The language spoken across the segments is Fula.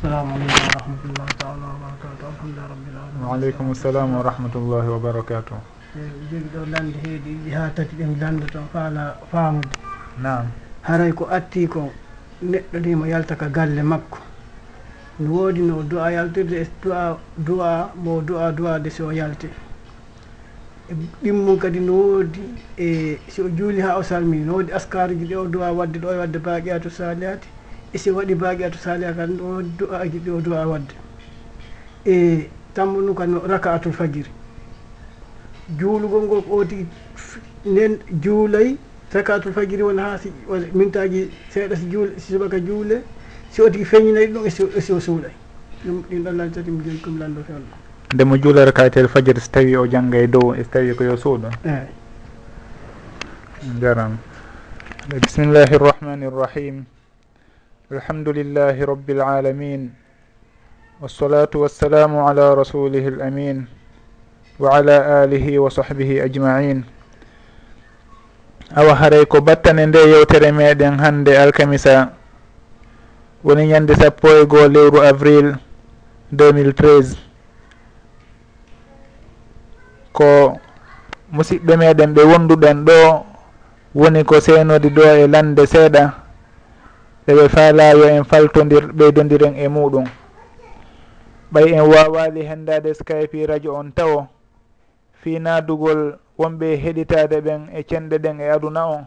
assalamu aleykum wa rahmatullahi taala wa alhamdulillah rabbil alamin. Waaleykum salam wa rahmatullahi wa barakatu eyi eh, jogi ɗo lande heedi ɗiɗi ha tati ɗen lande faala faamude. Nam haray ko atti ko neɗɗo ndimo yalta ka galle makko. No woodi no du'a yaltirde e du'a du'a mo du'a du'ade si o yalti e ɗimmum kadi no woodi e si o juuli ha o salmi no woodi askaruji ɗi o du'a wadde ɗo e wadde baaqiyatu salihati isi waɗi baaqi atu saaliha kan o du'a aji ɗi o du'a wadde. E tambunu kan raka atul fajiri. Juulugol ngol ko tigi nden juulay rakatul fajiri wona ha mintaji seeɗa si juule si subaka juule si e e o tigi feñinayi ɗum esi o suuɗay ɗum ɗin ɗon lan tati mi joni kom lanndo fe allah nde mo juula rakatel fajiri so tawi o jangga e dow so tawi ko yo suuɗo eyi jaram bisimillahir irrahmani rahim alhamdu lillahi rabbi lalamin wassalatu wassalamu ala rasulihi l amin wa ala alihi wa sahbihi ajmain. Awa haray ko battane nde yewtere meɗen hande alkamisa. Woni ñande sappo e goo lewru avril 2013 ko musidɓe meɗen ɓe wonduɗen ɗo woni ko seenodi ɗo e lande seeɗa. eɓe faalayo en faltodir ɓeydodiren e muɗum ɓay en wawali hendade skype radio on tawo fi nadugol wonɓe heɗitade ɓen e cenɗe ɗen e aduna o.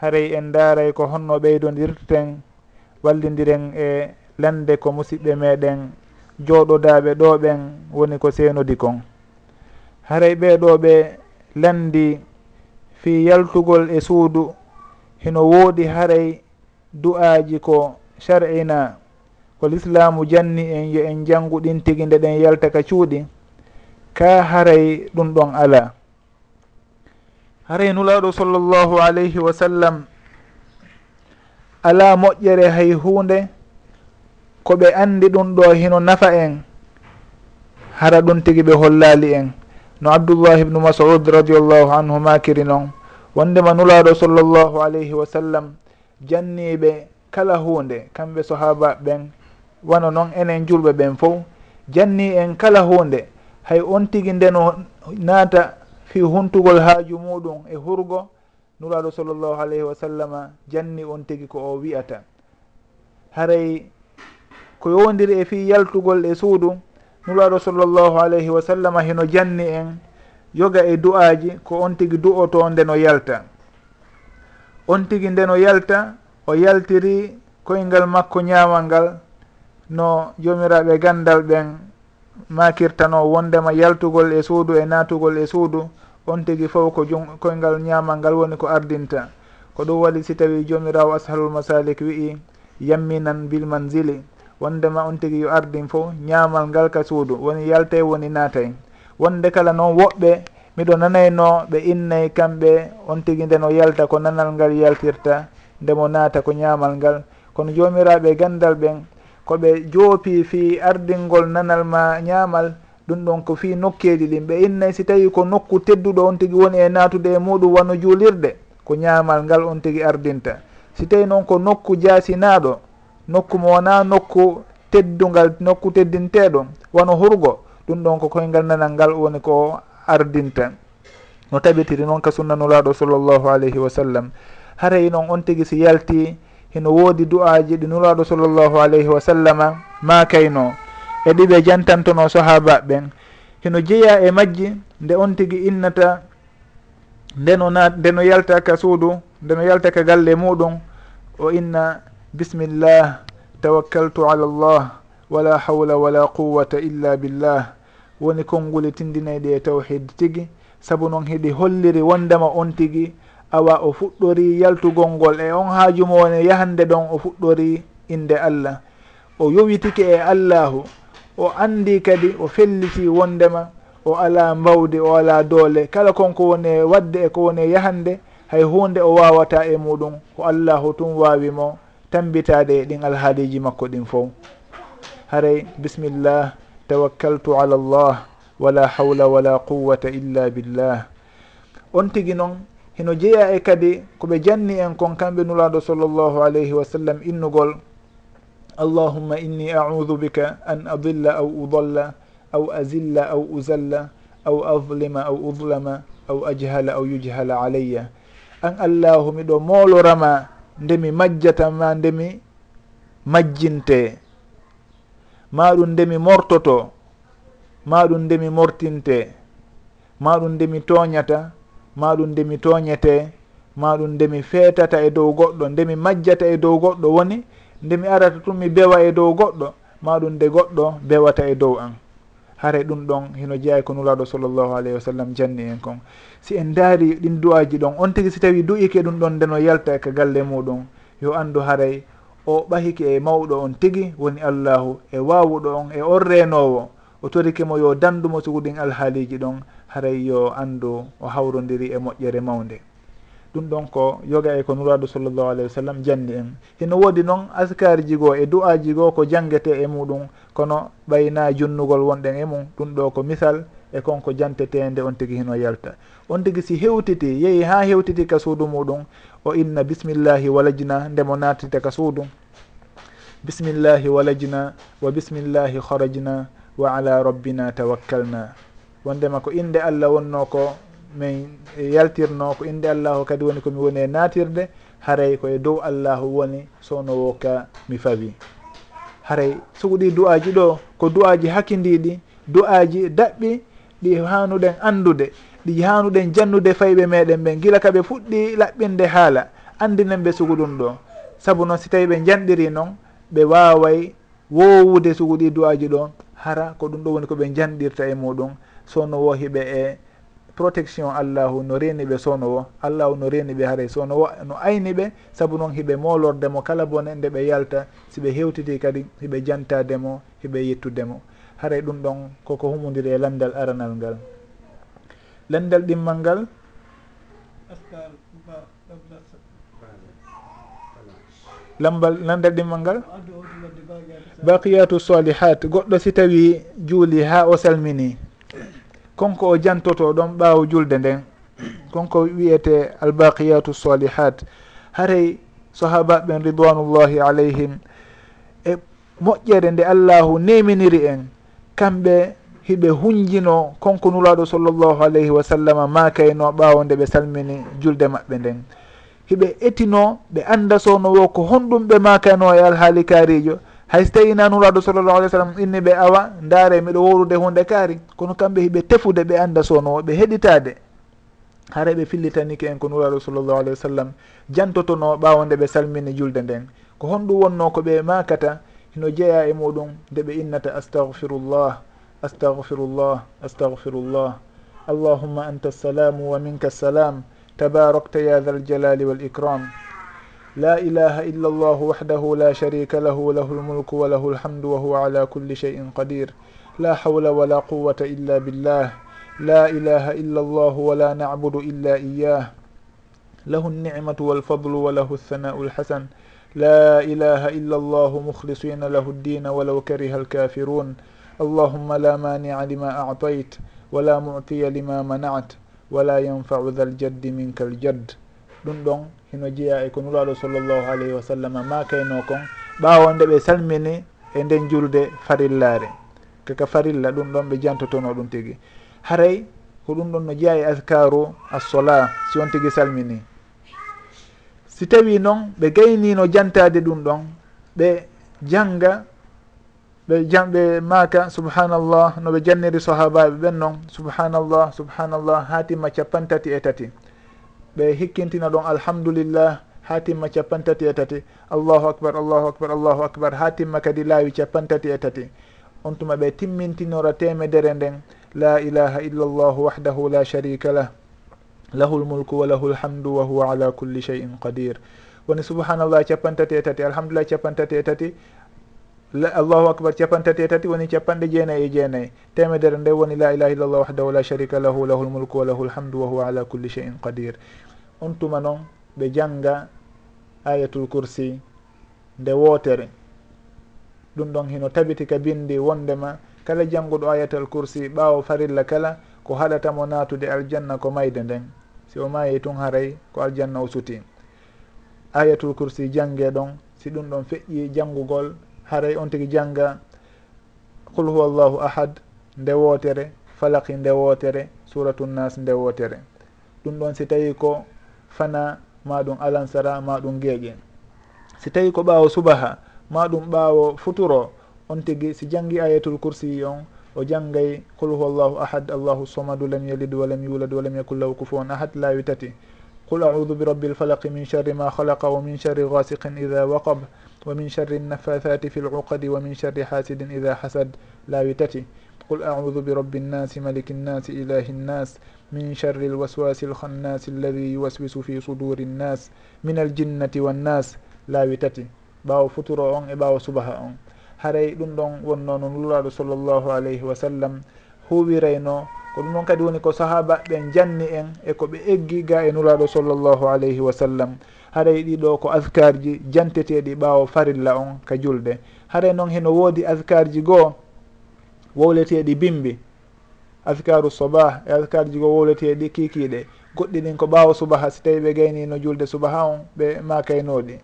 Haray en daaray ko honno ɓeydodirten wallidiren e lande ko musidɓe meɗen jooɗodaɓe ɗo ɓen woni ko seenodi kon. Haray ɓeɗo ɓe landi fi yaltugol e suudu hino woodi haray du'aji ko shar'ina ko l'islamu janni en yo en janguɗin tigi nde ɗen yalta ka cuuɗi ka haray ɗum ɗon ala haray nulaɗo sallllahu alayhi wa sallam ala moƴƴere hay hunde ko ɓe andi ɗum ɗo hino nafa en hara ɗum tigi ɓe hollali en. No abdoullah ibnu masud radiallahu anhu makiri noon wondema nulaɗo sallllahu alayhi wa sallam janniɓe kala hunde kamɓe sahaba ɓen wano noon enen julɓe ɓen fof janni en kala hunde hay on tigui ndeno naata fi huntugol haaju muɗum e hurgo? Nuraɗo sallllahu alayhi wa sallama janni on tigui ko o wiyata haray ko yowdiri e fi yaltugol e suudu? Nuraɗo sallllahu alayhi wa sallama hino janni en yoga e du'aji ko on tigui du'oto ndeno yalta. on tigui nden o yalta o yaltiri koyngal makko ñaamal ngal no jomiraɓe gandal ɓen makirtano wondema yaltugol e suudu e natugol e suudu on tigui fof ko jum koyngal ñaamal ngal woni ko ardinta. Ko ɗum waɗi si tawi jomirawo ashalul masalik wi'i yamminan bil manzili wondema on tigui yo ardin fof ñaamal ngal ka suudu woni yaltay woni naatay. Wonde kala noon woɓɓe miɗo nanayno ɓe innay kamɓe on tigui nden o yalta ko nanal ngal yaltirta ndemo naata ko ñamal ngal. Kono jomiraɓe gandal ɓen koɓe joopi fi ardingol nanal ma ñaamal ɗum ɗon ko fi nokkeji ɗin. Ɓe innay si tawi ko nokku tedduɗo on tigui woni e natude e muɗum wano juulirde ko ñaamal ngal on tigui ardinta. Si tawi noon ko nokku jaasinaɗo nokku mo wona nokku teddungal nokku teddinteɗo wano hurgo ɗum ɗon ko koyngal nanal ngal woni ko ardinta no tabitiri noon ka sunnanulaɗo sallllahu alayhi wa sallam. Haray noon on tigui si yalti hino woodi du'aji ɗi nulaɗo sallllahu alayhi wa sallama ma kayno e ɗiɓe jantantono sahabaɓen hino jeeya e majji nde on tigui innata ndeno na ndeno yalta ka suudu ndeno yalta ka galle muɗum o inna bisimillah tawakkaltu ala llah wala hawla wala quwata illa billah. woni konnguli e tindinayɗi e tawhid tigi. Saabu noon heɗi holliri wondema on tigi awa o fuɗɗori yaltugol ngol e on haajumo woni yahande ɗon o fuɗɗori inde allah. O yowitike e allahu o andi kadi o felliti wondema o ala mbawdi o ala doole. Kala konko woni wadde e ko woni yahande hay hunde o wawata e muɗum ko allahu tun wawimo tambitade e ɗin alhaaliji makko ɗin fof haray bisimillah tawakkaltu ala llah wala hawla wala quwata illa billah. On tigi noon hino jeeya e kadi koɓe janni en kon kamɓe nulaɗo sallllahu alayhi wa sallam innugol allahumma inni audu bika an adilla aw udalla aw azilla aw uzalla aw adlima aw udlama aw ajhala aw yujhala alayya. An allahu miɗo moolorama ndemi majjatama ndemi majjinte. ma ɗum nde mi mortoto ma ɗum nde mi mortinte ma ɗum nde mi tooñata ma ɗum nde mi tooñete ma ɗum nde mi feetata e dow goɗɗo nde mi majjata e dow goɗɗo woni nde mi arata tun mi bewa e dow goɗɗo ma ɗum nde goɗɗo bewata e dow an hare ɗum ɗon hino jeeya ko nulaɗo sallllahu alayhi wa sallam janni en kon. Si en daari ɗin du'aji ɗon on tigui si tawi du'ike ɗum ɗon ndeno yalta e ka galle muɗum yo andu haray o ɓahike e mawɗo on tigi woni allahu e wawuɗo on e on renowo o torike mo yo dandumo suguɗin alhaaliji ɗon haray yo andu o hawrodiri e moƴƴere mawde ɗum ɗon ko yoga e ko nuraɗo sallllahu alayhi wa sallam janni en. Hino woodi noon askariji goo e du'aji goo ko jangete e muɗum kono ɓayna junnugol wonɗen e mum. Ɗum ɗo ko misal e konko jantetende on tigi hino yalta. On tigi si hewtiti yeehi ha hewtiti ka suudu muɗum o inna bisimillahi walajna ndemo natite ka suudu. Bisimillahi walajna wa bisimillahi harajna wa ala rabbina tawakkalna. Wondema ko inde allah wonno ko min yaltirno ko inde allahu kadi woni komi woni e natirde haray koye dow allahu woni sownowo ka mi fawi. Haray soko ɗi du'aji ɗo ko du'aji hakkidiɗi du'aji daɓɓi ɗi hanuɗen andude. ɗi hanuɗen jannude fayɓe meɗen ɓen gila kaɓe fuɗɗi laɓɓinde haala andinen ɓe suguɗum ɗo. Saabu noon si tawi ɓe janɗiri noon ɓe waway wowude suguɗi du'aji ɗon hara ko ɗum ɗo woni koɓe janɗirta e muɗum. Sowno wo hiɓe e protection allahu no reni ɓe sownowo allahu no reni ɓe haaray sownowo no ayni ɓe. Saabu noon hiɓe molordemo kala bone nde ɓe yalta siɓe hewtiti kadi hiɓe jantademo hiɓe yettudemo haray ɗum ɗon koko humodiri e landal aranal ngal. lendal ɗimmal ngal? Lambal landal ɗimmal ngal? Baqiyatu salihat goɗɗo si tawi juuli ha o salmini konko o jantoto ɗon ɓaawo julde nden. Konko wiyete albaqiyatu salihat. Haray sahabaɓen ridwanullahi alayhim e moƴƴere nde allahu neminiri en kamɓe hiɓe hunjino konko nulaɗo sallllahu alayhi wa sallam ma kayno ɓawo nde ɓe salmini julde maɓɓe nden. Hiɓe etino ɓe anda sowno wo ko honɗum ɓe makano e alhaali kaarijo. Hay so tawi na nuraɗo sallllahu alih w sallam inni ɓe awa ndaare miɗo wowrude hunde kaari kono kamɓe hiɓe tefude ɓe anda sowno o ɓe heɗitade hara ɓe fillitanike en ko nuraɗo sallllahu alih wa sallam jantotono ɓawo nde ɓe salmini julde nden. Ko honɗum wonno ko ɓe makata hino jeeya e muɗum nde ɓe innata astahfirullah أستغفر الله أستغفر الله اللهم أنت السلام ومنك السلام تباركت يا ذا الجلال والإكرام la إله إلا الله وحده لا شريك له له الملك وله الحمد وهو على كل شيء قدير لا حول ولا قوة إلا بالله illa إله إلا الله ولا نعبد إلا إياه له النعمة والفضل وله الثناء الحسن لا إله إلا الله مخلصين له الدين ولو كره الكافرون allahumma la مانع lima أعطيت wala معطي lima منعت wala yanfau dha ljaddi minka الجد ɗum ɗon hino jeeya e ko nuraɗo sallllahu alayhi wa sallam makayno kon. Ɓawo nde ɓe salmini e nden julde farillare. Kaka farilla ɗum ɗon ɓe jantotono ɗum tigui haray ko ɗum ɗon no jeeya e askaru assola si on tigui salmini. Si tawi noon ɓe gaynino jantade ɗum ɗon ɓe janga ɓe jamɓe maka subhanallah noɓe janniri sahabaɓe ɓen noon subhanallah subhanallah ha timma capan e tati. Ɓe hikkintina ɗon alhamdulillah ha timma capan e tati. Allahu akbar allahu akbar allahu akbar ha timma kadi laawi capantati e tati. On tuma ɓe timmintinora temedere nden. La ilaha illa llahu wahdahu la sharika lah. Lahu lmulku wa lahu lhamdu wa huwa ala kulli cheyin qadir. Woni subhanallah capantati e tati alhamdulillah capantati e tati. allahu acbar capantati e tati woni capanɗe jeenayi e jeenayi. Temedere nde woni la ilaha illallah wahdahu la sharika lahu lahu lmulku wa lahu lhamdu wa huwa ala culli cheyin qadir. On tuma noon ɓe janga ayatul coursi nde wootere. Ɗum ɗon hino tabiti ka bindi wondema kala jannguɗo ayatal coursi ɓaawo farilla kala ko haɗatamo naatude aljanna ko mayde nden. Si o maayi tun haray ko aljanna o suti. Ayatul coursi jangge ɗon si ɗum ɗon feƴƴi janngugol haray on tigi jangga qul huwa llahu ahad nde wootere. Falaki nde wootere. Suratu nnas nde wootere. Ɗum ɗon si tawi ko fana ma ɗum alansara ma ɗum geeƴe si tawi ko ɓaawo subaha ma ɗum ɓaawo futuro on tigi si jangi ayatul kursiyi on o janngay qul huwa llahu ahad allahu somadu lam yalid walam yulad walam yakun lahu kufuwan ahad laawi tati qul audu bi rabbi lfalaqi min sharri ma halaqa wa min sharri gasiqin ida waqab. ومن شر النفاثات في العقد ومن شر حاسد إذا حسد. لاوتتي قل أعوذ برب الناس ملك الناس إله الناس من شر الوسواس الخناس الذي يوسوس في صدور الناس من الجنة والناس. لاوتتي ɓawo futuro on e ɓawo subaha on haray ɗum ɗon wonno no nulaɗo sallllahu alayhi wa sallam huwirayno ko ɗum ɗon kadi woni ko sahaba ɓen janni en e ko ɓe eggi ga e nulaɗo sallllahu alayhi wa sallam haray ɗiɗo ko askar ji janteteɗi ɓaawo farilla on ka julde. Haray noon heno woodi askar ji goo wowleteɗi bimbi. Askaru sobah e askar ji goo wowleteɗi kikiɗe. Goɗɗi ɗin ko ɓaawo subaha so tawi ɓe gaynino julde subaha on ɓe makaynoɗi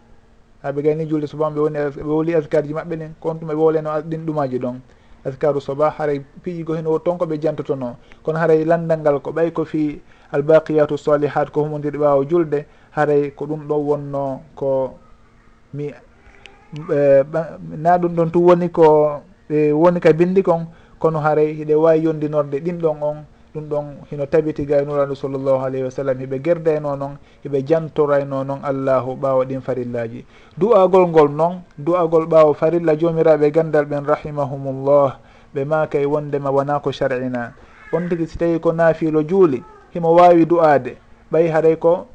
haɓe gayni julde subaha ɓe woni ɓe woli askar ji maɓɓe ɗin kon ɗum e ɓe woleno ɗin ɗumaji ɗon. Askaru soba haray piiji go hen wot toon koɓe jantotono. Kono haray landal ngal ko ɓay ko fi albaqiyatu salihat ko humodiri ɓaawo julde haray ko ɗum ɗo wonno ko mi na ɗum ɗon tu woni ko e, woni ka bindi kon kono haray hiɗe wawi yondinorde ɗin ɗon on ɗum ɗon hino tabiti ga gaynuraɗo e sallllahu alayhi wa sallam hiɓe gerdayno e noon hiɓe jantorayno e noon allahu ɓawa ɗin farillaji. Du'agol ngol noon du'agol ɓawa farilla jomiraɓe gandal ɓen rahimahumullah ɓe maka e wondema wona ko shar'ina. On tigui si tawi ko naafilo juuli himo wawi du'ade ɓay haray ko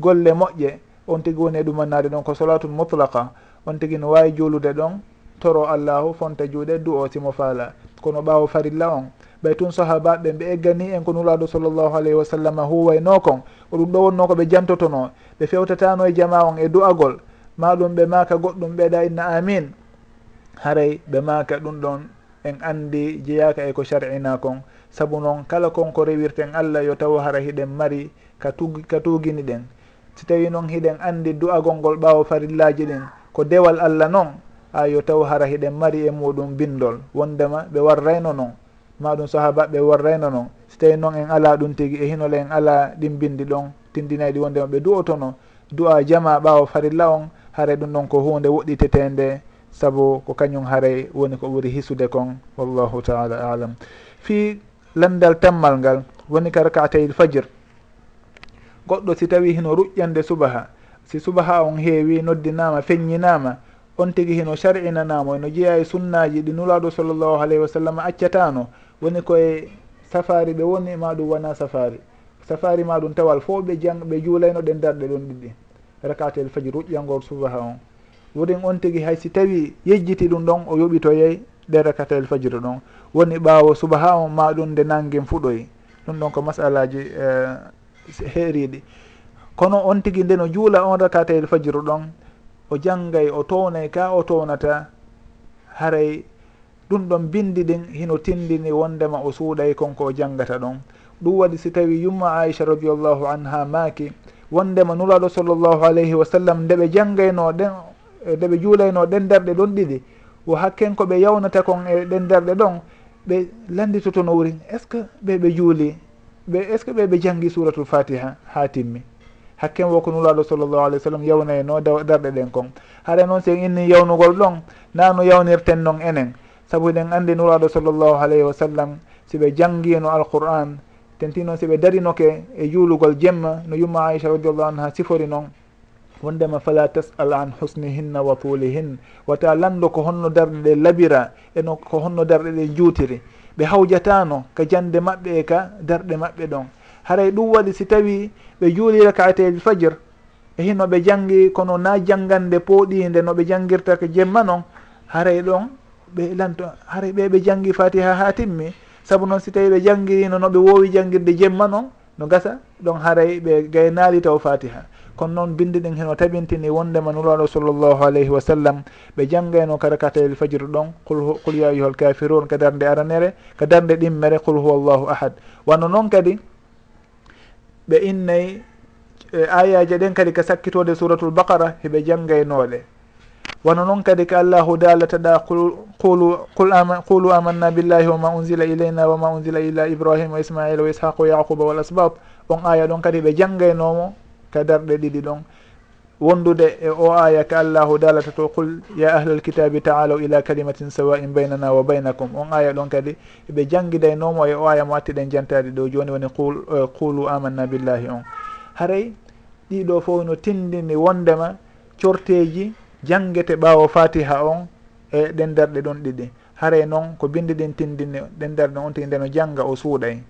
golle moƴƴe on tigi woni e ɗumannade ɗon ko solatul mutlaka on tigi no wawi juulude ɗon toro allahu fonta juuɗe du'otimo faala. Kono ɓaawo farilla on. Ɓay tun sahabaɓe ɓe eggani en ko nulaɗo sallllahu alayhi wa sallam huwayno kon o ɗum ɗo wonno ko ɓe jantotono ɓe fewtatano e jama on e du'agol. Maɗum ɓe maka goɗɗum ɓeeɗa inna amin. Haray ɓe maka ɗum ɗon en andi jeyaka e ko shar'ina kon saabu noon kala konko rewirten allah yo taw hara hiɗen mari ka tug ka tugini ɗen. si tawi noon hiɗen andi du'agol ngol ɓaawo farillaji ɗin ko dewal allah noon ha yo taw hara hiɗen mari e muɗum bindol wondema ɓe warrayno noon maɗum sahabaɓe warrayno noon. So tawi noon en ala ɗum tigui e hinole en ala ɗin bindi ɗon tindinayɗi wondema ɓe du'otono du'a jama ɓaawo farilla on haray ɗum ɗon ko hunde woɗɗitetende saabu ko kañum haray woni ko ɓuuri hisude kon wallahu taala alam fi landal tammal ngal woni ka rakatayil fajir goɗɗo si tawi hino ruƴƴande subaha si subaha on heewi noddinama feññinama on tigui hino sar'inanamo eno jeeya e sunnaji ɗi nulaɗo sallllahu alayhi wa sallam accatano woni koye safari ɓe woni ma ɗum wona safari safari ma ɗum tawal fo ɓe jang ɓe juulayno ɗen darɗe ɗon ɗiɗi. Rakatel faji ruƴƴangol subaha on. Worin on tigui haysi tawi yejjiti ɗum ɗon o yoɓitoyey ɗe rakatel fajiro ɗon. Woni ɓaawo subaha on ma ɗum nde nanguin fuɗoy ɗum ɗon ko masalaji uh, eh, heeriɗi kono on tigui nde no juula on rakatel fajiru ɗon o janggay o townay ka o townata haray ɗum ɗon bindi ɗin hino tindini wondema o suuɗay konko o janggata ɗon. Ɗum waɗi si tawi yumma aicha radiallahu anha maaki wondema nulaɗo sallllahu alayhi wa sallam ndeɓe janggayno ɗen ndeɓe juulayno ɗen darɗe ɗon ɗiɗi. Wo hakken ko ɓe yawnata kon e ɗen darɗe ɗon ɓe landitoto no wuri est ce que ɓe ɓe juuli? ɓe est ce que ɓe ɓe jangi suratul fatiha ha timmi? Hakken wo ko nulaɗo sallllahu alih w sallam yawnayno darɗe ɗen kon. Haɗa noon sen inni yawnugol ɗon na no yawnirten noon enen. Saabu eɗen andi nuraɗo sallllahu alayhi wa sallam si ɓe janngino alqur'an tenti noon si ɓe darinoke e juulugol jemma no yumma aicha radiallahu anha sifori noon wondema fala tasal an husnihinna wa tulihin wata lanndo ko honno darɗe ɗe labira eno ko honno darɗe ɗe juutiri ɓe hawjatano ka jande maɓɓe e ka darɗe maɓɓe ɗon. Haray ɗum waɗi si tawi ɓe juuli rakateji fajir e hino ɓe janggi kono na janggande pooɗinde no ɓe janggirta ko jemma noon haray ɗon ɓe lanto haray ɓe ɓe janggi fatiha ha timmi saabu noon si tawi ɓe janggirino no ɓe woowi janggirde jemma noon no gasa ɗon haray ɓe gaynaali taw fatiha. kono noon binde ɗen heno tabintini wondema nuraɗo sallllahu alayhi wa sallam ɓe janggayno kada katayel fajiru ɗon qul qul ya ayuha l kafirun ka darde aranere ka darde ɗimmere qul huwa llahu ahad. Wanno noon kadi ɓe innayi e, ayaji ɗen kadi ka sakkitode suratul baqara heɓe janggaynoɗe wono noon kadi ko allahu dalataɗa qulu qulu amanna billahi wama unzila ilayna wama unzila ila ibrahima wa ismaila wa ishaqa wa yaquba wal asbab. On aya ɗon kadi ɓe janggaynomo ka darɗe ɗiɗi ɗon. Wondude e o aya ka allahu dalata to qul ya ahla kitabi taalaw ila kalimatin sawa'in baynana wa baynakum. On aya ɗon kadi eɓe jangidaynomo e o aya mo attiɗen jantade ɗo joni woni e, qulu amanna billahi on. Haray ɗiɗo fof no tindini wondema corteji jangete ɓawo fatiha on e ɗen darɗe ɗon ɗiɗi. Haray noon ko bindi ɗin tindini ɗen darɗe on tigi nde no janga o suuɗay.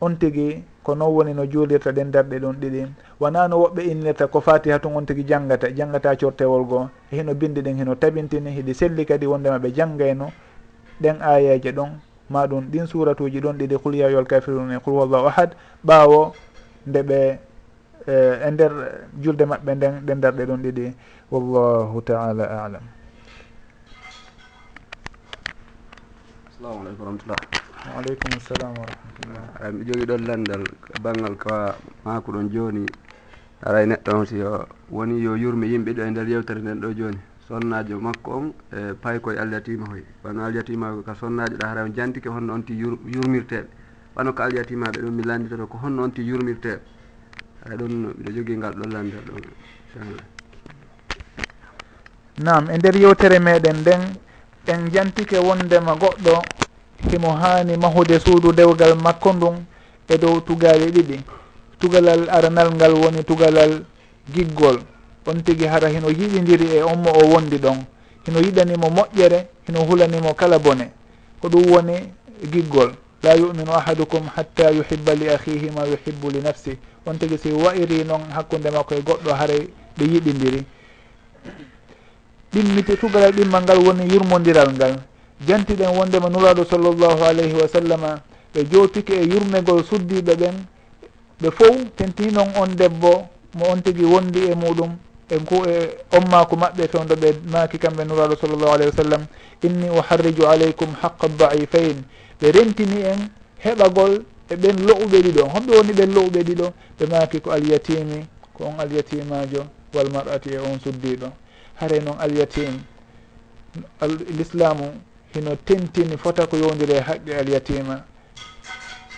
on tigi ko non woni no juulirta ɗen darɗe ɗon ɗiɗi. Wona no woɓɓe innirta ko fatiha tun on tigi janggata janggata cortewol goo. Hino bindi ɗen hino tabintini hiɗi selli kadi wondema ɓe janggayno ɗen ayaji ɗon maɗum ɗin suratuji ɗon ɗiɗi qul yayol kafirun e qul wallahu ahad. Ɓaawo nde ɓe eh, e nder julde maɓɓe nden ɗen darɗe ɗon ɗiɗi. Wallahu taala alam. Assalamu aleykum warahmatullah waaleykum salam wa rahmatullah mi jogii ɗon landal banggal ka maako ɗon jooni. Aray neɗɗo on si o woni yo yurmi yimɓe ɗo e nder yewtere nden ɗo jooni. Sonnajo makko on e pay koye alyatima hoy. Wano alyatima ka sonnajo ɗa hara on jantike honno on ti yurmirteɓe wano ko alyatimaɓe ɗum mi landitoto ko honno on ti yurmirteɓe aɗa ɗon mbiɗo jogii ngal ɗon landal ɗon inchallah. Nam e nder yewtere meɗen nden en jantike wondema goɗɗo himo hani mahude suudu dewgal makko ndun e dow tugale ɗiɗi. Tugalal aranal ngal woni tugalal giggol. On tigui hara hino yiɗidiri e on mo o wondi ɗon. Hino yiɗanimo moƴƴere hino hulanimo kala bone. Ko ɗum woni giggol. La yuminu ahadukum hatta yuhibba li ahihi ma yuhibbu li nafsi. On tigi si wayri noon hakkude makko e goɗɗo haray ɓe yiɗidiri. Ɗimmiti tugalal ɗimmal ngal woni yurmodiral ngal. jantiɗen wondema nuraɗo sallllahu alayhi wa sallama ɓe jowtiki e yurmegol suddiɓe ɓen ɓe fof tenti noon on debbo mo on tigi wondi e muɗum e ku e ommako maɓɓe fewdo ɓe maaki kamɓe nuraɗo sallllahu alayhi wa sallam inni uharriju aleykum haqa daifain ɓe rentini en heɓagol e ɓen lo'uɓe ɗiɗo homɓe woni ɓen lo'uɓe ɗiɗo ɓe maaki ko alyatimi ko on alyatimajo walmar'ati e on suddiɗo. Hare noon alyatim l'islamu hino tentini fota ko yowdiri e haqqe alyatima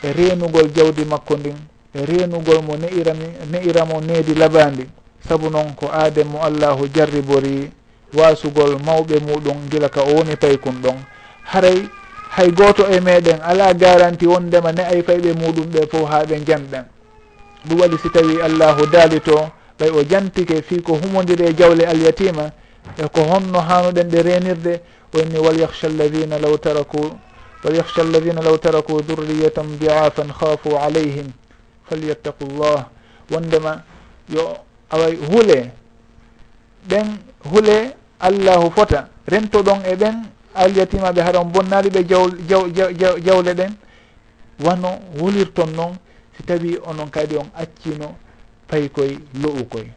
e renugol jawdi makko ndin e renugol mo ne'irami ne'iramo needi labandi. Saabu noon ko aadem mo allahu jarribori wasugol mawɓe muɗum gila ka o woni paykun ɗon. Haray hay goto e meɗen ala garanti wondema ne ay fayɓe muɗum ɓe fof ha ɓe janɗen ɗum waɗi si tawi allahu daali to ɓay o jantike fi ko humodiri e jawle alyatima e ko honno hanuɗen ɗe renirde وإني وليخشى alladina law taraku وليخشى alladina law taraku durriyatan diafan khafu alayhim falyattaqu llah wondema yo away huule ɓen huule allahu fota rentoɗon e ɓen alyatimaɓe haɗa on bonnali ɓe jaw jaw jaw jawle ɗen. Wano hulirton noon si tawi onon kadi on accino pay koye lo'u koye.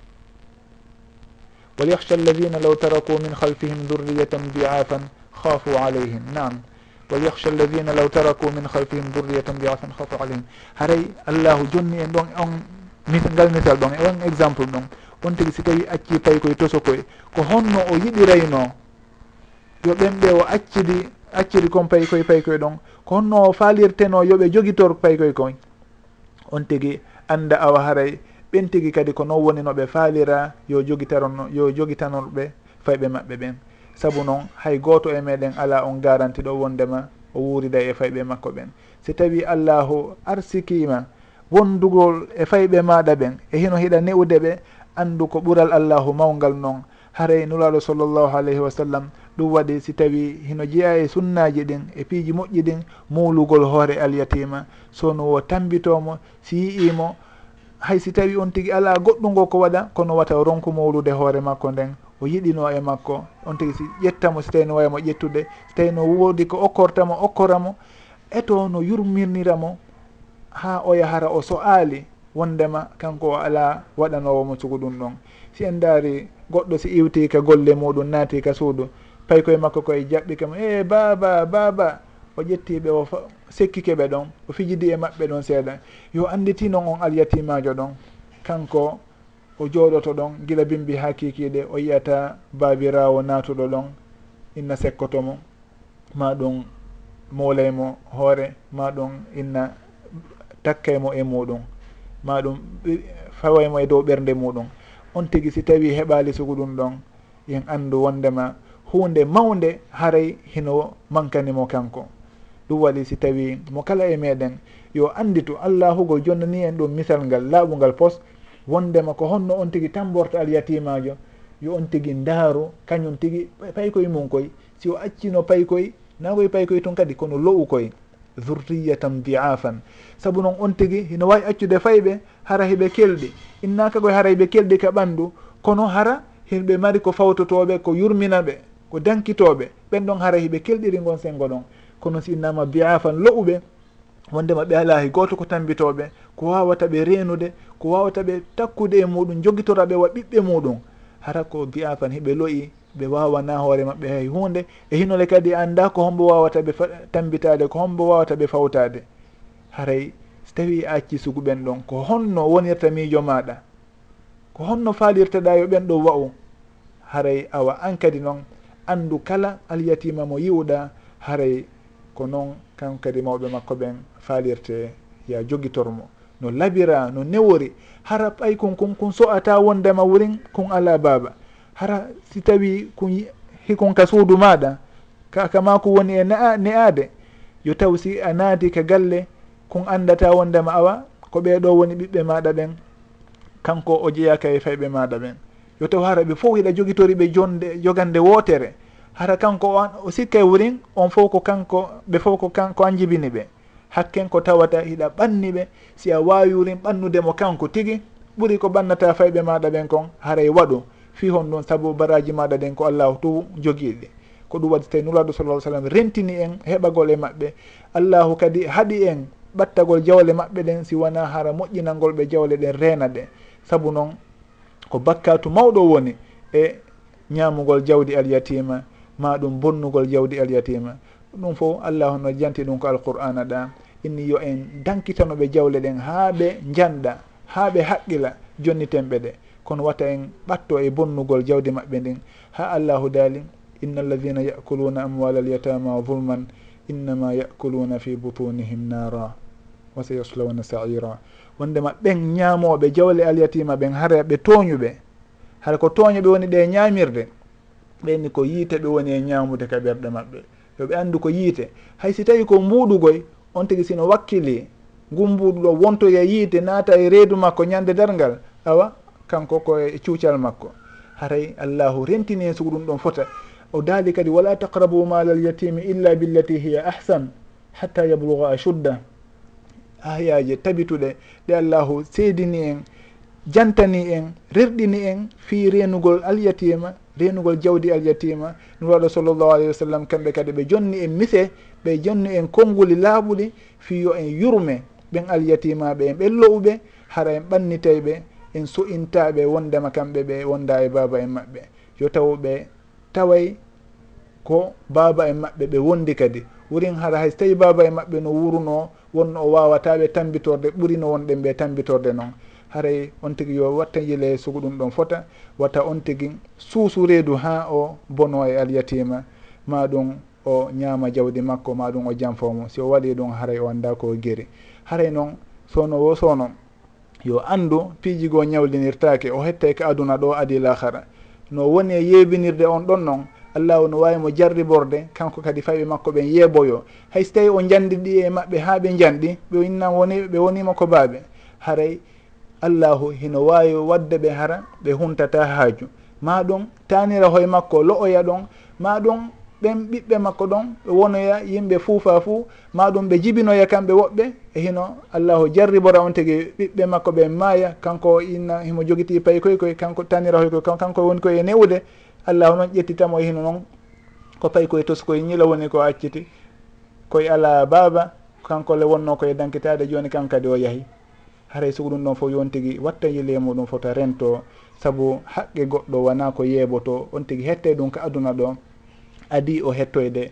وليخشى الذين لو تركوا من خلفهم ذرية ضعافا خافوا عليهم. نعم. وليخشى الذين لو تركوا من خلفهم ذرية ضعافا خافوا عليهم. haray allahu jonni en ɗon on ngal misal ɗon e on exemple ɗon on tigui si tawi acci pay koye toso koye ko honno o yiɗirayno yo ɓen ɓe o accidi accidi kon pay koye pay koye ɗon ko honno o falirteno yooɓe joguitor pay koye koy on tigui anda awa haray ɓen tigi kadi ko non woni noɓe faalira yo jogitarono yo jogitanorɓe fayɓe maɓɓe ɓen. Saabu noon hay gooto e meɗen ala on garanti ɗo wondema o wuurida e fayɓe makko ɓen. Si tawi allahu arsikima wondugol e fayɓe maɗa ɓen e hino hiɗa newde ɓe andu ko ɓural allahu mawgal noon haray nuraɗo sallllahu alayhi wa sallam ɗum waɗi si tawi hino jeeya e sunnaji ɗin e piiji moƴƴi ɗin muulugol hoore alyatima sonu o tambitomo si yi'imo hay si tawi on tigui ala goɗɗungo ko waɗa kono wata ronku mawlude hoore makko nden o yiɗino e makko. On tigui si ƴettamo si tawi no waymo ƴettude si tawi no woodi ko okkortamo okkoramo eto no yurmirniramo ha o yahara o so aali wondema kanko o ala waɗanowomo sugo ɗum ɗon. Si en daari goɗɗo si iwtika golle muɗum naati ka suudu pay koye makko koye jaɓɓi kamo e eh, baba baba o ƴettiɓe o sekkike ɓe ɗon o fijidi e maɓɓe ɗon seeɗa. Yo annditino on alyatimajo ɗon kanko o jooɗoto ɗon gila bimbi ha kikiɗe o yiyata babirawo natuɗo ɗon inna sekkotomo ma ɗum molay hoore ma ɗum inna takkaymo e muɗum ma ɗum fawaymo e dow ɓernde muɗum on tigi si tawi heɓali sugu ɗum ɗon yen andu wondema hunde mawde haray hino mankanimo kanko. ɗum waɗi si tawi mo kala e meɗen. Yo anditu allahugo jonnani en ɗum misal ngal laaɓungal pos wondema ko honno on tigui tamborto alyatimajo yo on tigui ndaaru kañum tigui paykoye mum koye si o accino paykoye nagoye paykoye tun kadi kono lo'u koye zurriyatan diafan. Saabu noon on tigui hino wawi accude fayɓe hara heɓe kelɗi. Innaka koye hara heɓe kelɗi ka ɓandu kono hara hinɓe mari ko fawtotoɓe ko yurmina ɓe ko dankitoɓe. Ɓen ɗon hara hiɓe kelɗiri gon sengo ɗon. kono si innama biyafan lo'uɓe wondema ɓe ala hay goto ko tambitoɓe ko wawata ɓe renude ko wawata ɓe takkude e muɗum joguitora ɓe wa ɓiɓɓe muɗum hara ko biyafan hiɓe loyi ɓe wawana hoore maɓɓe hay hunde e hinole kadi e anda ko hombo wawata ɓe tambitade ko hombo wawata ɓe fawtade haray so tawi a e acci suguɓen ɗon ko honno wonirta miijo maɗa ko honno falirteɗa yo ɓen ɗo wa'u haray awa an kadi noon andu kala alyatima mo yiwɗa haray ko noon kan kadi mawɓe makko ɓen faalirte ya jogitormo. No labira no newori. Hara ɓay kon kon kon so'ata wondema wurin kon ala baaba hara si tawi kon hikon ka suudu maɗa kaka ma ko woni e naa ne'aade yo taw si a naati ka galle kon andata wondema awa ko ɓeeɗo woni ɓiɓɓe maɗa ɓen kanko o jeeyaka e fayɓe maɗa ɓen. Yo taw hara ɓe fof hiɗa jogitori ɓe jonde jogande wootere. hara kanko on o sikka e wurin on fof ko kanko ɓe fof ko kanko an jibini ɓe hakken ko tawata hiɗa ɓanni ɓe si a wawi wurin ɓannudemo kanko tigui ɓuuri ko ɓannata fayɓe maɗa ɓen kon haray waɗu. Fi hon ɗum saabu baraji maɗa ɗen ko allahu tu joguiɗi ko ɗum waɗi tawi nuraɗo sallah sallam rentini en heɓagol e maɓɓe. Allahu kadi haɗi en ɓattagol jawle maɓɓe ɗen si wona hara moƴƴinalngol ɓe jawle ɗen reena ɗe. Saabu noon ko bakkatu mawɗo woni e ñamugol jawdi alyatima ma ɗum bonnugol jawdi alyatima ɗum fof allah hono janti ɗum ko alqur'ana ɗa inni yo en dankitanoɓe jawle ɗen haa ɓe janɗa haa ɓe haqqila jonnitenɓe ɗe. Kono watta en ɓatto e bonnugol jawdi maɓɓe ndin ha allahu daali inna alladina yakuluna amwal alyatama zulman innama yakuluna fi butunihim nara wa sayaslawna saira. Wondema ɓen ñaamoɓe jawle alyatima ɓen hara ɓe tooñuɓe. Hara ko tooñuɓe woni ɗe ñaamirde. ɓenni ko yiite ɓe woni e ñamude kaɓerɗe maɓɓe. Yoɓe anndu ko yiite. Hay si tawi ko mbuɗugoy on tigi sino wakkili ngu mbuɗuɗo wontoye yiite naata e reedu makko ñande darngal awa kanko koye cuucal makko. Haray allahu rentini hen sugu ɗum ɗon fota. O daali kadi wala taqrabu mala alyatimi illa billati hiya ahsan hatta yabluga ashudda ayaji tabituɗe ɗe allahu seedini en. jantani en rerɗini en fi renugol alyatima renugol jawdi alyatima. No waɗo sallllahu alayhi wa sallam kamɓe kadi ɓe jonni en mise ɓe jonni en konnguli laaɓuɗi fi yo en yurme ɓen alyatimaɓe en ɓellowɓe hara en ɓannitayɓe en so'intaɓe wondema kamɓe ɓe wonda e baba en maɓɓe. Yo taw ɓe taway ko baba en maɓɓe ɓe wondi kadi. Wurin hara hay so tawi baba e maɓɓe no wuruno wonno o wawataɓe tambitorde ɓurino wonɗen ɓe tambitorde noon. haray on tigui yo watta yile sugu ɗum ɗon fota watta on tigui suusureedu ha o bono e alyatima ma ɗum o ñaama jawdi makko ma ɗum o janfomo si o waɗi ɗum haray o anda ko guéri haray noon sono wo sono yo andu piijigo ñawlinirtake o hette ko aduna ɗo adi lahara no woni e yeebinirde on ɗon noon allahu no wawi mo jarriborde kanko kadi fayɓe makko ɓen yeeboyo. Hay so tawi o jandiɗi e maɓɓe ha ɓe janɗi ɓe innan woni ɓe wonima ko baaɓe haray allahu hino wawi wadde ɓe hara ɓe huntata haaju. Ma ɗum tanira hoye makko lo'oya ɗon. Ma ɗum ɓen ɓiɓɓe makko ɗon ɓe wonoya yimɓe fuufa fuu. Ma ɗum ɓe jibinoya kamɓe woɓɓe. E hino allahu jarribora on tigi ɓiɓɓe makko ɓe maaya. Kanko inna himo jogiti payi koye koye kanko tanira hoy koy kanko woni koye newde allahu noon ƴettitamo e hino noon ko payi koye tos koye ñila woni ko acciti. Koye ala baaba kanko le wonno koye dankitade joni kanko kadi o yaahi haray sugu ɗum ɗon fof yon tigui watta yile muɗum fota rento. Saabu haqqe goɗɗo wona ko yeeɓoto on tigui hette ɗum ka aduna ɗo adi o hettoyde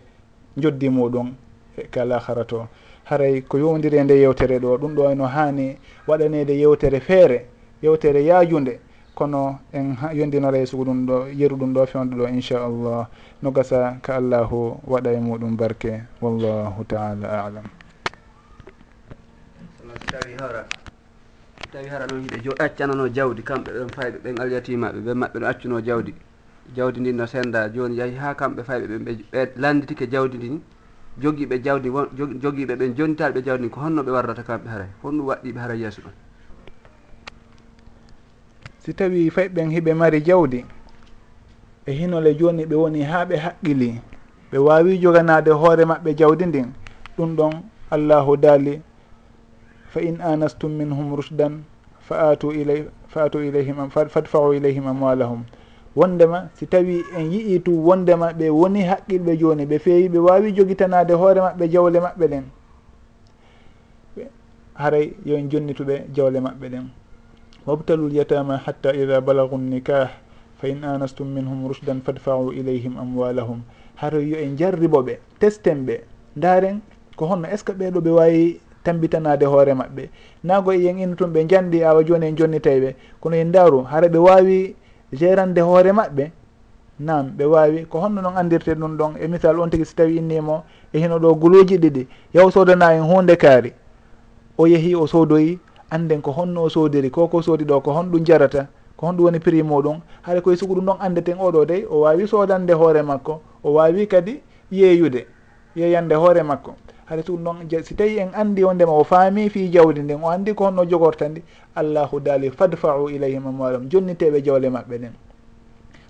joddi muɗum e kalahara to. Haray ko yowdiri e nde yewtere ɗo ɗum ɗo no hani waɗanede yewtere feere yewtere yaajude kono en yondinore e sugu ɗum ɗo yeru ɗum ɗo fewde ɗo inchallah no gasa ka allahu waɗa e muɗum barke wallahu taala alam. Tawi hora tawi hara noon hiɓe jo accanano jawdi kamɓe ɗon fayɓe ɓen alyatimaɓe ɓen maɓɓe ɗo accuno jawdi. Jawdi ndin no senda joni yeehi ha kamɓe fayɓe ɓen ɓe landitike jawdi ndin jogiiɓe jawdi won jogiiɓe ɓen jonitaɓe jawdi ndi ko honno ɓe warrata kamɓe haray honɗum waɗɗiɓe hara yeeso ɗon. Si tawi fayɓen hiɓe mari jawdi e hinole joni ɓe woni ha ɓe haqqili ɓe wawi joganade hoore maɓɓe jawdi ndin ɗum ɗon allahu daali fa in anastum minhum rushdan fa atu ilay fa atu ilayhim fadfau ilayhim amwalahum. Wondema si tawi en yii tu wondema ɓe woni haqqilɓe joni ɓe feewi ɓe wawi jogitanade hoore maɓɓe jawle maɓɓe ɗen. Haray yo en jonnituɓe jawle maɓɓe ɗen. Wabtalul yatama hatta ida balagu nikah fa in anastum minhum rushdan fadfau ilayhim amwalahum. Haray yo en jarriboɓe testen ɓe daren ko honno est ce que ɓeɗo ɓe wawi tambitanade hoore maɓɓe. Nago yen ina tun ɓe jandi awa joni en jonnitay ɓe. Kono en daru hara ɓe wawi gérande hoore maɓɓe nam ɓe wawi ko honno noon andirte ɗum ɗon e misal on tigui so tawi innimo e hino ɗo guluji ɗiɗi yaw sodana en hunde kaari. O yeehi o soodoyi anden ko honno o soodiri koko soodi ɗo ko honɗum jarata ko honɗum woni prix muɗum haɗa koye sugu ɗum ɗon andeten oɗo dey o wawi sodande hoore makko o wawi kadi yeeyude yeeyande hoore makko. haade ɗum noon si tawi en andi o ndema o faami fi jawdi ndin o andi ko honno jogorta ndi allahu daali fadfau ilayhim amwalum jonniteɓe jawle maɓɓe ɗen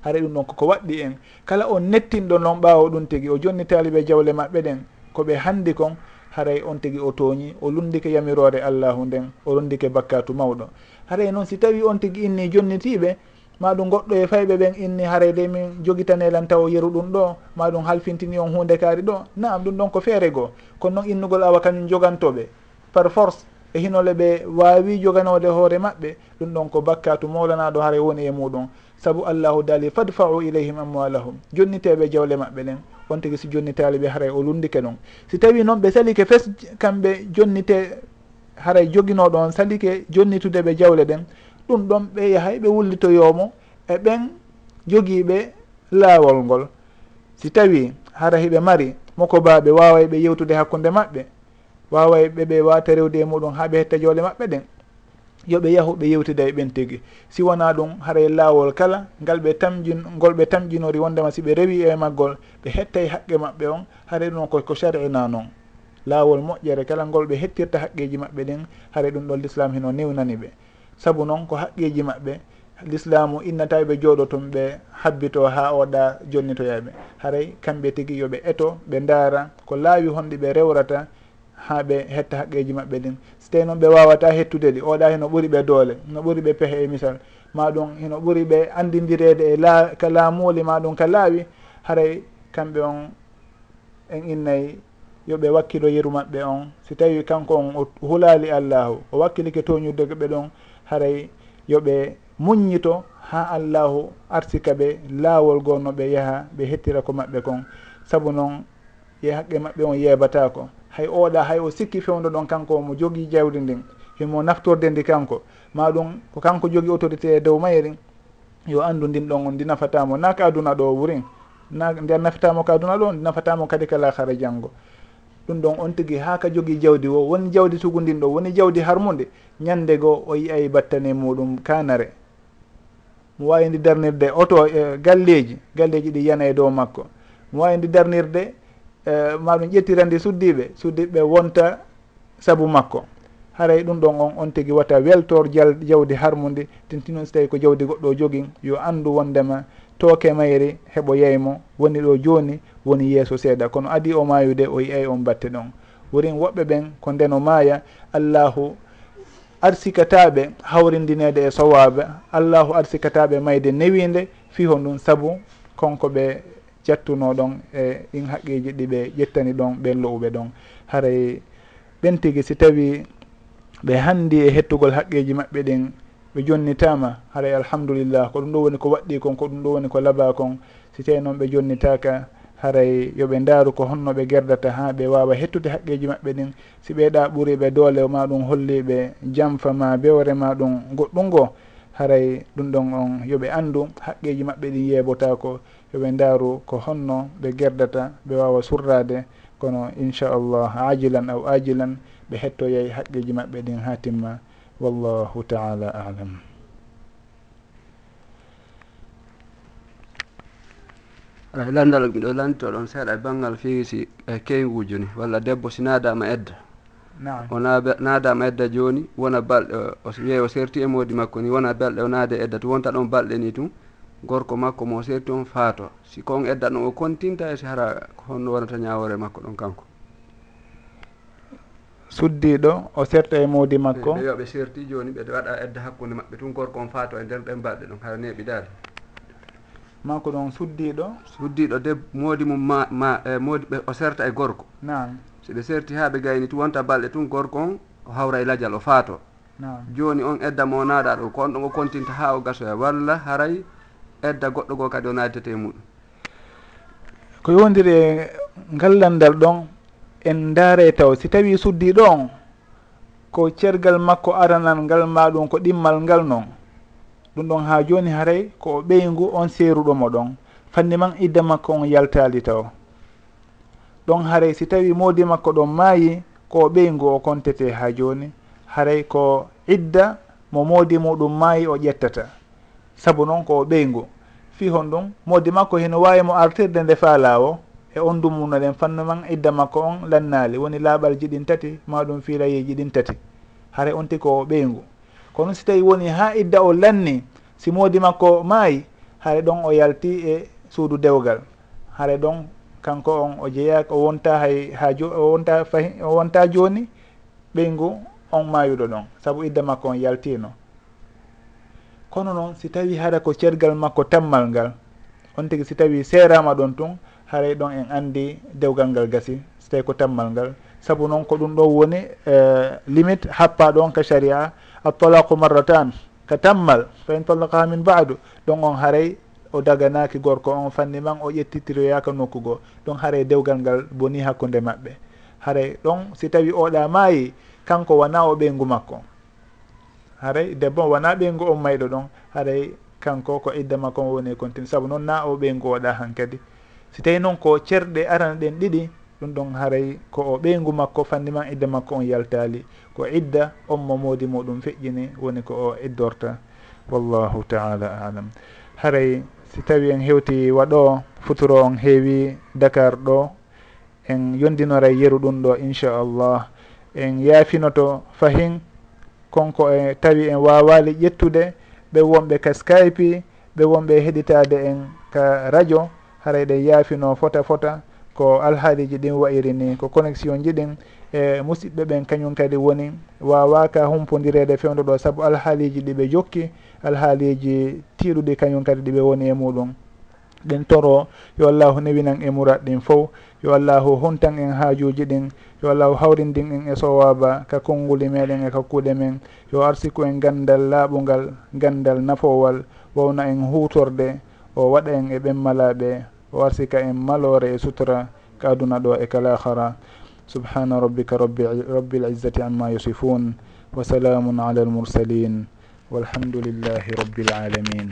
haɗa ɗum noon koko waɗɗi en. Kala o nettinɗo noon ɓaawo ɗum tigi o jonnitaliɓe jawle maɓɓe ɗen koɓe handi kon haray on tigi o tooñi o lundike yamirore allahu nden o lundike bakkatu mawɗo. Haray noon si tawi on tigi inni jonnitiɓe ma ɗum goɗɗo e fayɓe ɓen inni harede min jogitanelan taw yeru ɗum ɗo. Ma ɗum halfintini on hunde kaari ɗo. Naam ɗum ɗon ko feere goo. Kono noon innugol awa kañum jogantoɓe. Par force e hinole ɓe wawi joganode hoore maɓɓe ɗum ɗon ko bakkatu mawlanaɗo haare woni e muɗum. Saabu allahu daali fadfau ileyhim amwalahum jonniteɓe jawle maɓɓe ɗen on tigui si jonnitali ɓe haara o lundike ɗon si tawi noon ɓe salike fes kamɓe jonnite haray joguinoɗo on salike jonnitude ɓe jawle ɗen ɗum ɗon ɓe yahay ɓe wullitoyomo e ɓen jogiiɓe laawol ngol. Si tawi hara hiɓe mari moko baɓe waway ɓe yewtude hakkude maɓɓe waway ɓe ɓe wata rewde e muɗum ha ɓe hetta joole maɓɓe ɗen yoɓe yahu ɓe yewtida e ɓen tigi. Si wona ɗum haray e laawol kala ngal ɓe tamjin ngol ɓe tamjinori wondema si ɓe rewi e maggol ɓe hettay haqqe maɓɓe on haray ɗum koko sharina noon laawol moƴƴere kala ngol ɓe hettirta haqqeji maɓɓe ɗen haray ɗum ɗon l'islam hino niwnani ɓe. saabu noon ko haqqiji maɓɓe l'islamu inna tawi ɓe jooɗo toon ɓe habbito ha oɗa jonnitoyaɓe haray kamɓe tigui yooɓe eto ɓe ndaara ko laawi honɗi ɓe rewrata ha ɓe hetta haqqeji maɓɓe ɗin. So tawi noon ɓe wawata hettude ɗi oɗa heno ɓuuri ɓe doole no ɓuuri ɓe peehe e misal. Maɗum hino heno ɓuuri ɓe andidirede e laa ka laamuli maɗum ka laawi haray kamɓe on en innayi yoɓe wakkilo yeru maɓɓe on. Si tawi kanko on o hulali allahu o wakkilike toñudde ko ɓe ɗon haray yoɓe muññito ha allahu artika ɓe laawol goo no ɓe yaha ɓe hettira ko maɓɓe kon. Sabu noon ye haqqe maɓɓe on yeebatako hay oɗa hay o sikki fewdo ɗon kanko mo jogii jawdi ndin himo naftorde ndi kanko. Ma ɗum ko kanko jogii autorité e dow mayri yo anndu ndin ɗon on ndi nafatamo na ka aduna ɗo wurin na nde nafatamo ka aduna ɗo ndi nafatamo kadi kala hara janngo. ɗum ɗon on tigui ha ka jogui jawdi o woni jawdi tugudin ɗo woni jawdi harmude ñande goo o yiyay battane muɗum kanare. Mo wawi ndi darnirde oto e galleji galleji ɗi yana e dow makko. Mo wawi ndi darnirde e, ma ɗum ƴettirandi suddiɓe suddiɓe wonta saabu makko. Haray ɗum ɗon on on tigui watta weltor jal jawdi harmude tintinon so tawi ko jawdi goɗɗo jogui yo andu wondema tooke mayri heɓo yeymo woni ɗo joni woni yeeso seeɗa. Kono adi o mayude o yiyay on batte ɗon. Worin woɓɓe ɓen ko ndeno maaya allahu arsikataɓe hawrindinede e sowaɓe allahu arsikataɓe mayde newinde fiho ɗum saabu konko ɓe jattuno ɗon e ɗin haqqiji ɗi ɓe ƴettani ɗon ɓen lowɓe ɗon. Haray ɓen tigui si tawi ɓe handi e hettugol haqqiji maɓɓe ɗin ɓe jonnitama haray e alhamdulillah ko ɗum ɗo woni ko waɗɗi kon ko ɗum ɗo woni ko laba kon si tawi noon ɓe jonnitaka haray e yoɓe ndaaru ko honno ɓe gerdata ha ɓe wawa hettude haqqeji maɓɓe ɗin. Si ɓeeɗa ɓuuriɓe doole ma ɗum holliɓe jamfa ma bewre ma ɗum goɗɗum ngo haray e ɗum ɗon on yooɓe anndu haqqeji maɓɓe ɗin yeebotako yooɓe ndaaru ko honno ɓe gerdata ɓe wawa surrade kono inchallah ajilan aw ajilan ɓe hettoyay haqqeji maɓɓe ɗin ha timma. wallahu taala alam. Ay landal miɗo lanto ɗon seeɗa e banggal fiisi e keyguji ni walla debbo si naadama edda. O naadama edda joni wona balɗe o wiye o serti e modi makko ni wona balɗe o naade edda to wonta ɗon balɗe ni tun gorko makko mo serti on faato. Si kon edda ɗon o continta e si hara honno wonata ñawore makko ɗon kanko. suddiɗo o serta e moodi makko? Ɓe yoɓe serti joni ɓe waɗa edda hakkude maɓɓe tun gorko on faato e nder ɗen balɗe ɗon hara neɓiɗaade makko ɗon suddiɗo suddiɗo deb moodi mum ma ma e moodi ɓe o serta e gorko. Nam so ɓe serti ha ɓe gayni tu wonta balɗe tun gorko on o hawra e lajal o faato. Joni on edda mo naaɗa ɗo ko on ɗon o continta ha o gasoya e walla haray edda goɗɗo go kadi o naddete e muɗum. Ko yowdiri e ngallandal ɗon en ndaare taw. Si tawi suddiɗo on ko cergal makko aranal ngal ma ɗum ko ɗimmal ngal noon ɗum ɗon ha joni haray ko ɓeygu on seeruɗomo ɗon. Fanni man idda makko on yaltali taw. Ɗon haray si tawi moodi makko ɗon maayi ko ɓeygu o kontete ha joni haray ko idda mo moodi muɗum maayi o ƴettata. Saabu noon ko ɓeygu. Fi hon ɗum moodi makko heno wawi mo artirde nde faalawo e on dumunalen fannu man idda makko on lannaali woni laaɓalji ɗin tati maɗum fiirayeji ɗin tati. Hare on ti ko ɓeygu kono si tawi woni ha idda o lanni si moodi makko maayi hare ɗon o yalti e suudu dewgal. Hare ɗon kanko on o jeeyaka o wonta hay ha jo o wonta fahi o wonta joni ɓeygu on maayuɗo ɗon. Saabu idda makko on yaltino kono noon si tawi hara ko cergal makko tammal ngal on tigui si tawi seerama ɗon tun haray ɗon en andi dewgal ngal gasi so tawi ko tammal ngal. Saabu noon ko ɗum ɗo woni uh, limite happa ɗon ka sharia attalaku marratan ka tammal fa in tallakaha min baadu ɗon on haray o daganaki gorko on fanni man o ƴettitiroyaka nokku goo ɗon haray dewgal ngal boni hakkude maɓɓe. Haray ɗon si tawi oɗa maayi kanko wona o ɓeygu makko. Haray debbo wona ɓeygu on mayɗo ɗon haray kanko ko idda makko woni e continue. Saabu noon na o ɓeygu oɗa han kadi si tawi noon ko cerɗe arana ɗen ɗiɗi ɗum ɗon haray ko o ɓeygu makko fanni ma idda makko on yaltali ko idda on mo moodi muɗum feƴƴini woni ko o iddorta wallahu taala alam. Haray si tawi en hewti waɗo futuro on heewi dakar ɗo en yondinoray yeru ɗum ɗo inchallah en yaafinoto fahin konko e tawi en wawali ƴettude ɓe wonɓe ka skype ɓe wonɓe heɗitade en ka radio haray ɗe yaafino fota fota ko alhaaliji ɗin wayiri ni ko connexion ji ɗin e musidɓe ɓen kañum kadi woni wawaka humpodirede fewdo ɗo saabu alhaaliji ɗiɓe jokki alhaaliji tiiɗuɗi kañum kadi ɗiɓe woni e muɗum. Ɗen toro yo allahu newinan e murat ɗin fof yo allahu huntan en haajuji ɗin yo allahu hawrindin en e sowaba ka konnguli meɗen e kakkuɗe men yo arsiku en gandal laaɓugal gandal nafowal wawna en hutorde o waɗa en e ɓemmalaɓe warsika en maloore e sutura ka aduna ɗo e kala hara subhana rabbika rabbi rabbil izzati amma yusifun wa salamun ala almursalin walhamdulillahi rabbil alamin